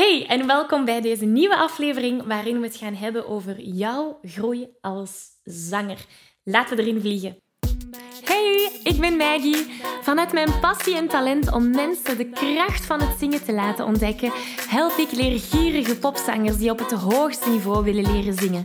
Hey en welkom bij deze nieuwe aflevering waarin we het gaan hebben over jouw groei als zanger. Laten we erin vliegen. Hey, ik ben Maggie. Vanuit mijn passie en talent om mensen de kracht van het zingen te laten ontdekken, help ik leergierige popzangers die op het hoogste niveau willen leren zingen.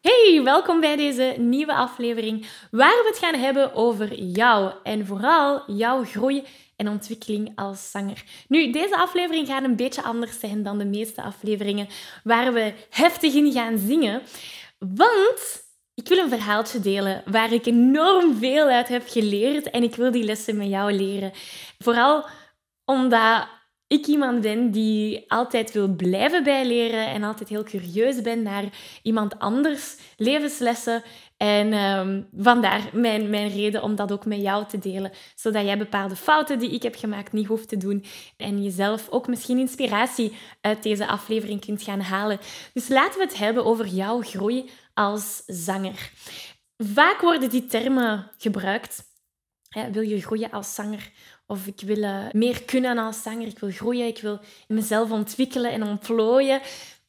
Hey, welkom bij deze nieuwe aflevering waar we het gaan hebben over jou en vooral jouw groei en ontwikkeling als zanger. Nu, deze aflevering gaat een beetje anders zijn dan de meeste afleveringen waar we heftig in gaan zingen, want ik wil een verhaaltje delen waar ik enorm veel uit heb geleerd en ik wil die lessen met jou leren. Vooral omdat ik iemand ben die altijd wil blijven bijleren en altijd heel curieus ben naar iemand anders levenslessen. En um, vandaar mijn, mijn reden om dat ook met jou te delen, zodat jij bepaalde fouten die ik heb gemaakt niet hoeft te doen en jezelf ook misschien inspiratie uit deze aflevering kunt gaan halen. Dus laten we het hebben over jouw groei als zanger. Vaak worden die termen gebruikt. wil je groeien als zanger? Of ik wil uh, meer kunnen als zanger, ik wil groeien, ik wil mezelf ontwikkelen en ontplooien.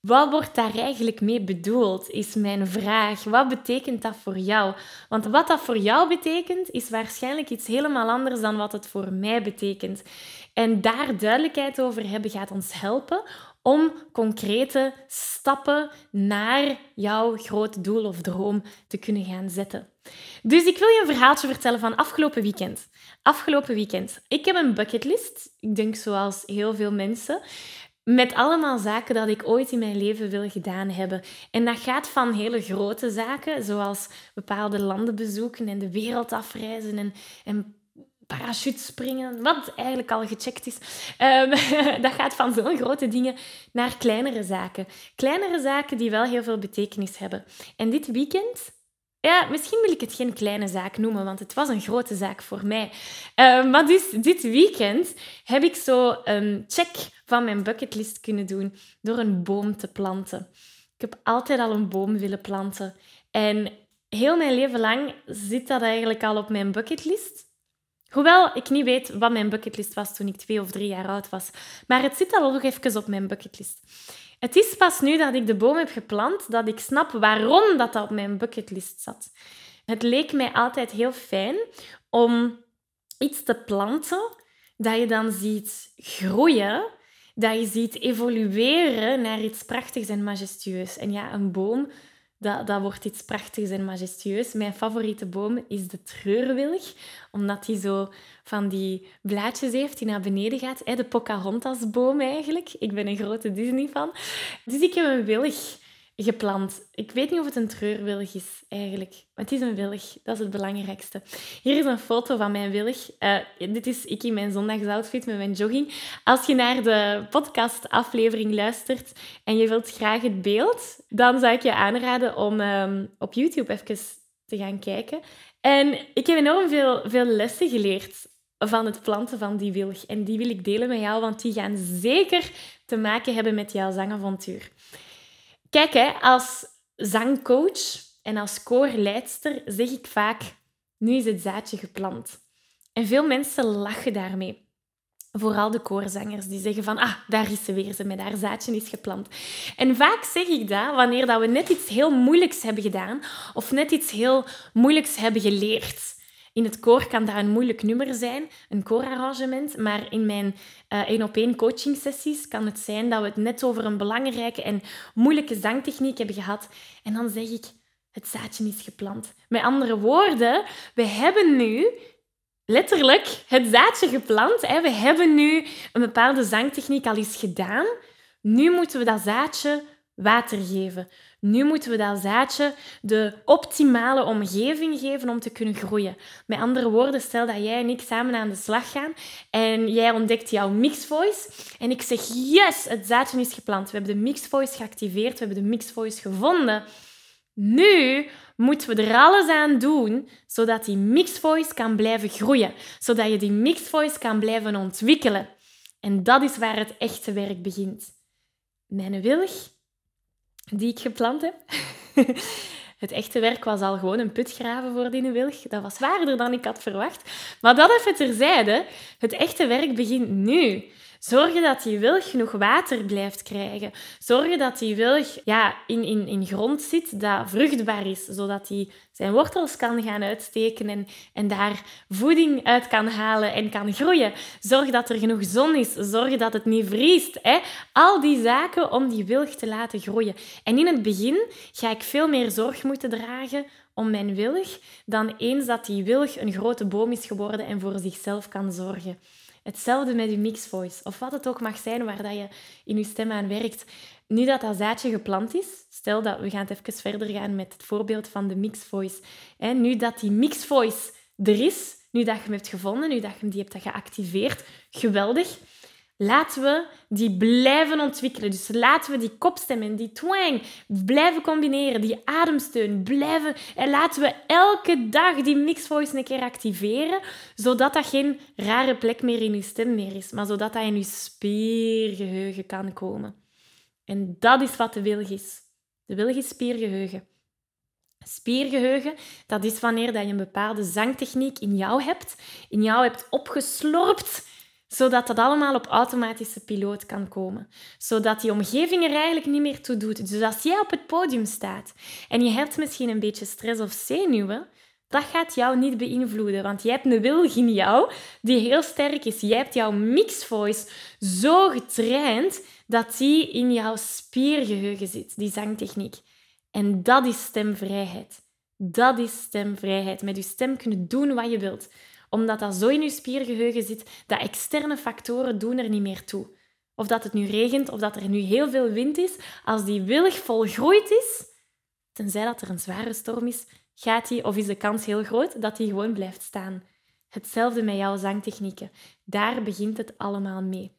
Wat wordt daar eigenlijk mee bedoeld, is mijn vraag. Wat betekent dat voor jou? Want wat dat voor jou betekent, is waarschijnlijk iets helemaal anders dan wat het voor mij betekent. En daar duidelijkheid over hebben gaat ons helpen om concrete stappen naar jouw grote doel of droom te kunnen gaan zetten. Dus ik wil je een verhaaltje vertellen van afgelopen weekend. Afgelopen weekend. Ik heb een bucketlist, ik denk zoals heel veel mensen, met allemaal zaken dat ik ooit in mijn leven wil gedaan hebben. En dat gaat van hele grote zaken, zoals bepaalde landen bezoeken en de wereld afreizen en, en parachutespringen, wat eigenlijk al gecheckt is. Um, dat gaat van zo'n grote dingen naar kleinere zaken. Kleinere zaken die wel heel veel betekenis hebben. En dit weekend ja, misschien wil ik het geen kleine zaak noemen, want het was een grote zaak voor mij. Uh, maar dus dit weekend heb ik zo een check van mijn bucketlist kunnen doen door een boom te planten. Ik heb altijd al een boom willen planten. En heel mijn leven lang zit dat eigenlijk al op mijn bucketlist. Hoewel ik niet weet wat mijn bucketlist was toen ik twee of drie jaar oud was. Maar het zit al nog even op mijn bucketlist. Het is pas nu dat ik de boom heb geplant dat ik snap waarom dat, dat op mijn bucketlist zat. Het leek mij altijd heel fijn om iets te planten dat je dan ziet groeien, dat je ziet evolueren naar iets prachtigs en majestueus. En ja, een boom dat, dat wordt iets prachtigs en majestueus. Mijn favoriete boom is de treurwilg, omdat die zo van die blaadjes heeft die naar beneden gaat. De Pocahontas-boom eigenlijk. Ik ben een grote Disney-fan. Dus ik heb een wilg geplant. Ik weet niet of het een treurwilg is eigenlijk. Maar het is een wilg. Dat is het belangrijkste. Hier is een foto van mijn wilg. Uh, dit is ik in mijn zondagsoutfit met mijn jogging. Als je naar de podcast-aflevering luistert en je wilt graag het beeld, dan zou ik je aanraden om um, op YouTube even te gaan kijken. En ik heb enorm veel, veel lessen geleerd van het planten van die wilg. En die wil ik delen met jou, want die gaan zeker te maken hebben met jouw zangavontuur. Kijk, hè, als zangcoach en als koorleidster zeg ik vaak, nu is het zaadje geplant. En veel mensen lachen daarmee. Vooral de koorzangers die zeggen van, ah, daar is ze weer, ze met haar zaadje is geplant. En vaak zeg ik dat wanneer dat we net iets heel moeilijks hebben gedaan of net iets heel moeilijks hebben geleerd. In het koor kan dat een moeilijk nummer zijn, een koorarrangement. Maar in mijn één op één coaching sessies kan het zijn dat we het net over een belangrijke en moeilijke zangtechniek hebben gehad. En dan zeg ik, het zaadje is geplant. Met andere woorden, we hebben nu letterlijk het zaadje geplant. We hebben nu een bepaalde zangtechniek al eens gedaan. Nu moeten we dat zaadje water geven. Nu moeten we dat zaadje de optimale omgeving geven om te kunnen groeien. Met andere woorden, stel dat jij en ik samen aan de slag gaan en jij ontdekt jouw mixed voice en ik zeg yes, het zaadje is geplant. We hebben de mixed voice geactiveerd, we hebben de mixed voice gevonden. Nu moeten we er alles aan doen zodat die mixed voice kan blijven groeien, zodat je die mixed voice kan blijven ontwikkelen. En dat is waar het echte werk begint. Mijn wilg, die ik geplant heb. Het echte werk was al gewoon een put graven voor die wilg. Dat was zwaarder dan ik had verwacht. Maar dat even terzijde. Het echte werk begint nu. Zorgen dat die wilg genoeg water blijft krijgen. Zorgen dat die wilg ja, in, in, in grond zit dat vruchtbaar is, zodat hij zijn wortels kan gaan uitsteken en, en daar voeding uit kan halen en kan groeien. Zorg dat er genoeg zon is. Zorg dat het niet vriest. Hè? Al die zaken om die wilg te laten groeien. En in het begin ga ik veel meer zorg moeten dragen om mijn wilg dan eens dat die wilg een grote boom is geworden en voor zichzelf kan zorgen. Hetzelfde met je mix voice, of wat het ook mag zijn waar dat je in je stem aan werkt. Nu dat dat zaadje geplant is, stel dat we gaan het even verder gaan met het voorbeeld van de mix voice. Hè, nu dat die mix voice er is, nu dat je hem hebt gevonden, nu dat je die hebt geactiveerd, geweldig. Laten we die blijven ontwikkelen. Dus laten we die kopstem en die twang blijven combineren, die ademsteun blijven. En laten we elke dag die mixed voice een keer activeren, zodat dat geen rare plek meer in je stem meer is, maar zodat dat in je spiergeheugen kan komen. En dat is wat de wilg is. De wilg is spiergeheugen. Spiergeheugen, dat is wanneer dat je een bepaalde zangtechniek in jou hebt, in jou hebt opgeslorpt zodat dat allemaal op automatische piloot kan komen. Zodat die omgeving er eigenlijk niet meer toe doet. Dus als jij op het podium staat en je hebt misschien een beetje stress of zenuwen, dat gaat jou niet beïnvloeden, want jij hebt een wilg in jou die heel sterk is. Jij hebt jouw mixed voice zo getraind dat die in jouw spiergeheugen zit, die zangtechniek. En dat is stemvrijheid. Dat is stemvrijheid. Met je stem kunnen doen wat je wilt omdat dat zo in je spiergeheugen zit, dat externe factoren doen er niet meer toe. Of dat het nu regent, of dat er nu heel veel wind is, als die willig volgroeid is, tenzij dat er een zware storm is, gaat die, of is de kans heel groot dat die gewoon blijft staan. Hetzelfde met jouw zangtechnieken. Daar begint het allemaal mee.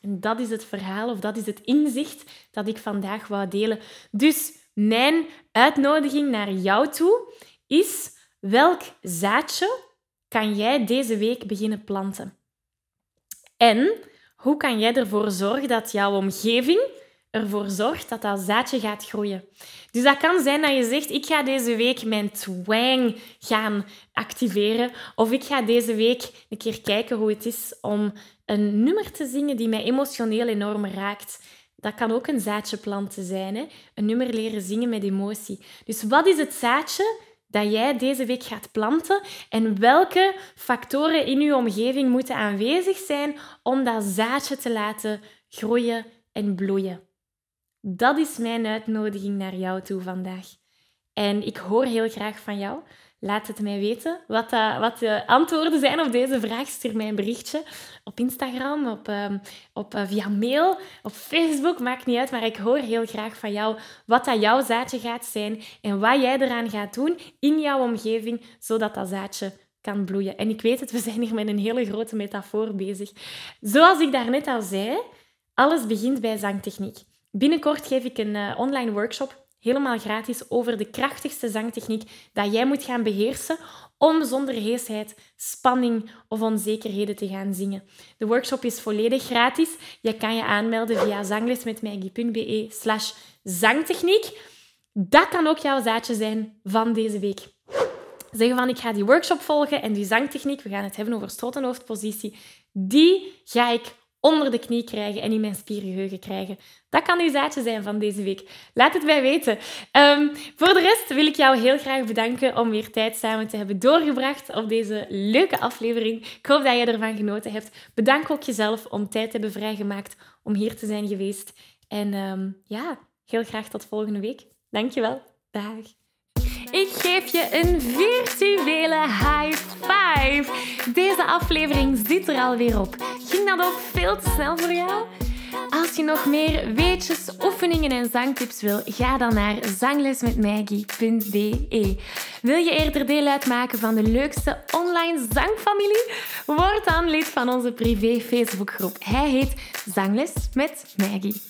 En dat is het verhaal of dat is het inzicht dat ik vandaag wou delen. Dus mijn uitnodiging naar jou toe is: welk zaadje kan jij deze week beginnen planten? En hoe kan jij ervoor zorgen dat jouw omgeving ervoor zorgt dat dat zaadje gaat groeien? Dus dat kan zijn dat je zegt: ik ga deze week mijn twang gaan activeren, of ik ga deze week een keer kijken hoe het is om een nummer te zingen die mij emotioneel enorm raakt dat kan ook een zaadje planten zijn. Hè? Een nummer leren zingen met emotie. Dus wat is het zaadje dat jij deze week gaat planten en welke factoren in je omgeving moeten aanwezig zijn om dat zaadje te laten groeien en bloeien. Dat is mijn uitnodiging naar jou toe vandaag. En ik hoor heel graag van jou. Laat het mij weten wat, dat, wat de antwoorden zijn op deze vraag. Stuur mij een berichtje op Instagram, op, um, op, uh, via mail, op Facebook. Maakt niet uit, maar ik hoor heel graag van jou wat dat jouw zaadje gaat zijn en wat jij eraan gaat doen in jouw omgeving, zodat dat zaadje kan bloeien. En ik weet het, we zijn hier met een hele grote metafoor bezig. Zoals ik daarnet al zei, alles begint bij zangtechniek. Binnenkort geef ik een uh, online workshop helemaal gratis over de krachtigste zangtechniek dat jij moet gaan beheersen om zonder heesheid, spanning of onzekerheden te gaan zingen. De workshop is volledig gratis. Je kan je aanmelden via zanglesmetmaggie.be slash zangtechniek. Dat kan ook jouw zaadje zijn van deze week. Zeggen van, ik ga die workshop volgen en die zangtechniek, we gaan het hebben over strot- en hoofdpositie, die ga ik onder de knie krijgen en in mijn spiergeheugen krijgen. Dat kan uw zaadje zijn van deze week. Laat het mij weten. Ehm, voor de rest wil ik jou heel graag bedanken om weer tijd samen te hebben doorgebracht op deze leuke aflevering. Ik hoop dat je ervan genoten hebt. Bedank ook jezelf om tijd te hebben vrijgemaakt om hier te zijn geweest. En um, ja, heel graag tot volgende week. Dankjewel. Dag. Ik geef je een virtuele high five. Deze aflevering zit er alweer op. Ging dat ook veel te snel voor jou? Als je nog meer weetjes, oefeningen en zangtips wil, ga dan naar zanglesmetmaggie.be. Wil je eerder deel uitmaken van de leukste online zangfamilie? Word dan lid van onze privé Facebookgroep. Hij heet Zangles met Maggie.